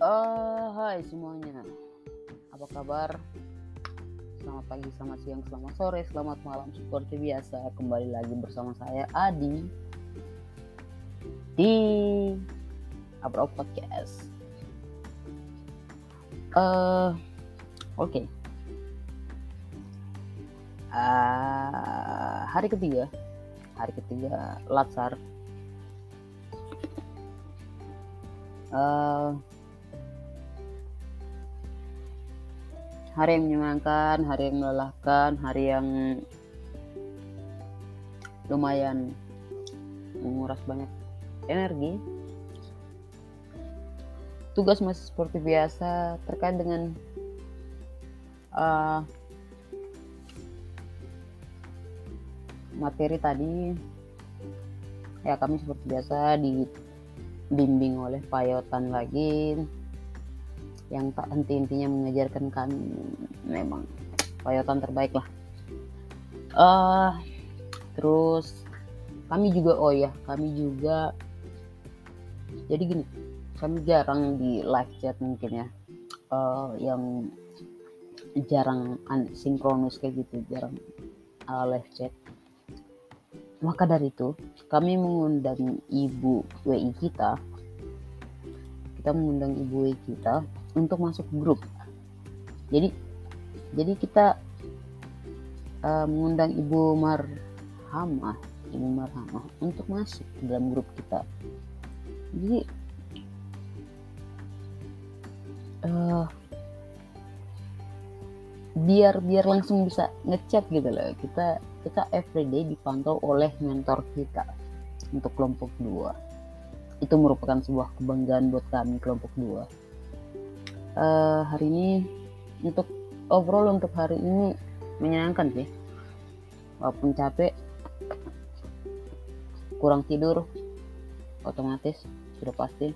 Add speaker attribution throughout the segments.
Speaker 1: Hai semuanya, apa kabar? Selamat pagi, selamat siang, selamat sore, selamat malam Seperti biasa, kembali lagi bersama saya Adi Di Abro Podcast. Uh, Oke. Okay. uh, Hari ketiga. Hari ketiga Latsar. Uh, hari yang menyenangkan, hari yang melelahkan, hari yang lumayan menguras banyak energi. Tugas masih seperti biasa terkait dengan uh, materi tadi. Ya kami seperti biasa dibimbing oleh Payotan lagi yang tak henti-hentinya mengajarkan kami memang payotan terbaik lah. Uh, terus kami juga oh ya kami juga jadi gini kami jarang di live chat mungkin ya. Uh, yang jarang sinkronus kayak gitu jarang uh, live chat. Maka dari itu kami mengundang ibu WI kita. Kita mengundang ibu WI kita untuk masuk grup. Jadi jadi kita uh, mengundang Ibu Marhamah, Ibu Marhamah untuk masuk dalam grup kita. Jadi uh, biar biar langsung bisa ngechat gitu loh. Kita kita everyday dipantau oleh mentor kita untuk kelompok dua. Itu merupakan sebuah kebanggaan buat kami kelompok dua uh, hari ini untuk overall untuk hari ini menyenangkan sih. Walaupun capek kurang tidur otomatis sudah pasti.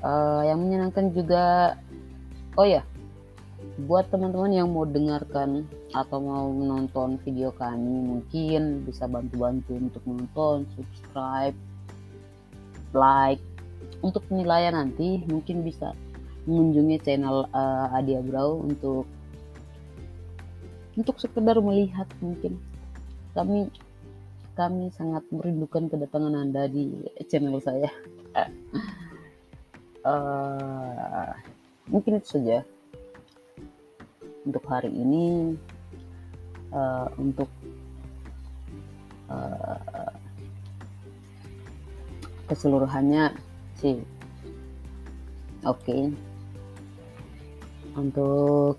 Speaker 1: Uh, yang menyenangkan juga oh ya buat teman-teman yang mau dengarkan atau mau menonton video kami mungkin bisa bantu-bantu untuk menonton subscribe like. Untuk penilaian nanti mungkin bisa mengunjungi channel uh, Adia Brau untuk untuk sekedar melihat mungkin. Kami kami sangat merindukan kedatangan anda di channel saya. Uh, mungkin itu saja untuk hari ini. Uh, untuk uh, keseluruhannya sih. Oke. okay untuk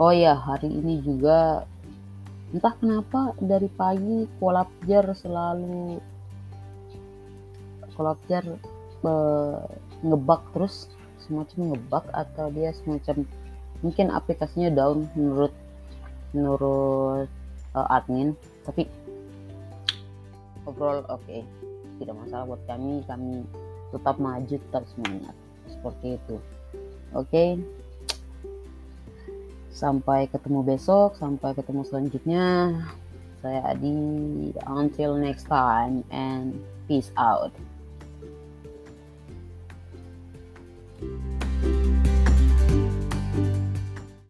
Speaker 1: oh ya hari ini juga entah kenapa dari pagi kolapjar selalu kolapjar uh, ngebak terus semacam ngebak atau dia semacam mungkin aplikasinya down menurut menurut uh, admin tapi overall oke okay. tidak masalah buat kami kami tetap maju tetap semangat seperti itu Oke. Okay? Sampai ketemu besok, sampai ketemu selanjutnya. Saya Adi. Until next time and peace out.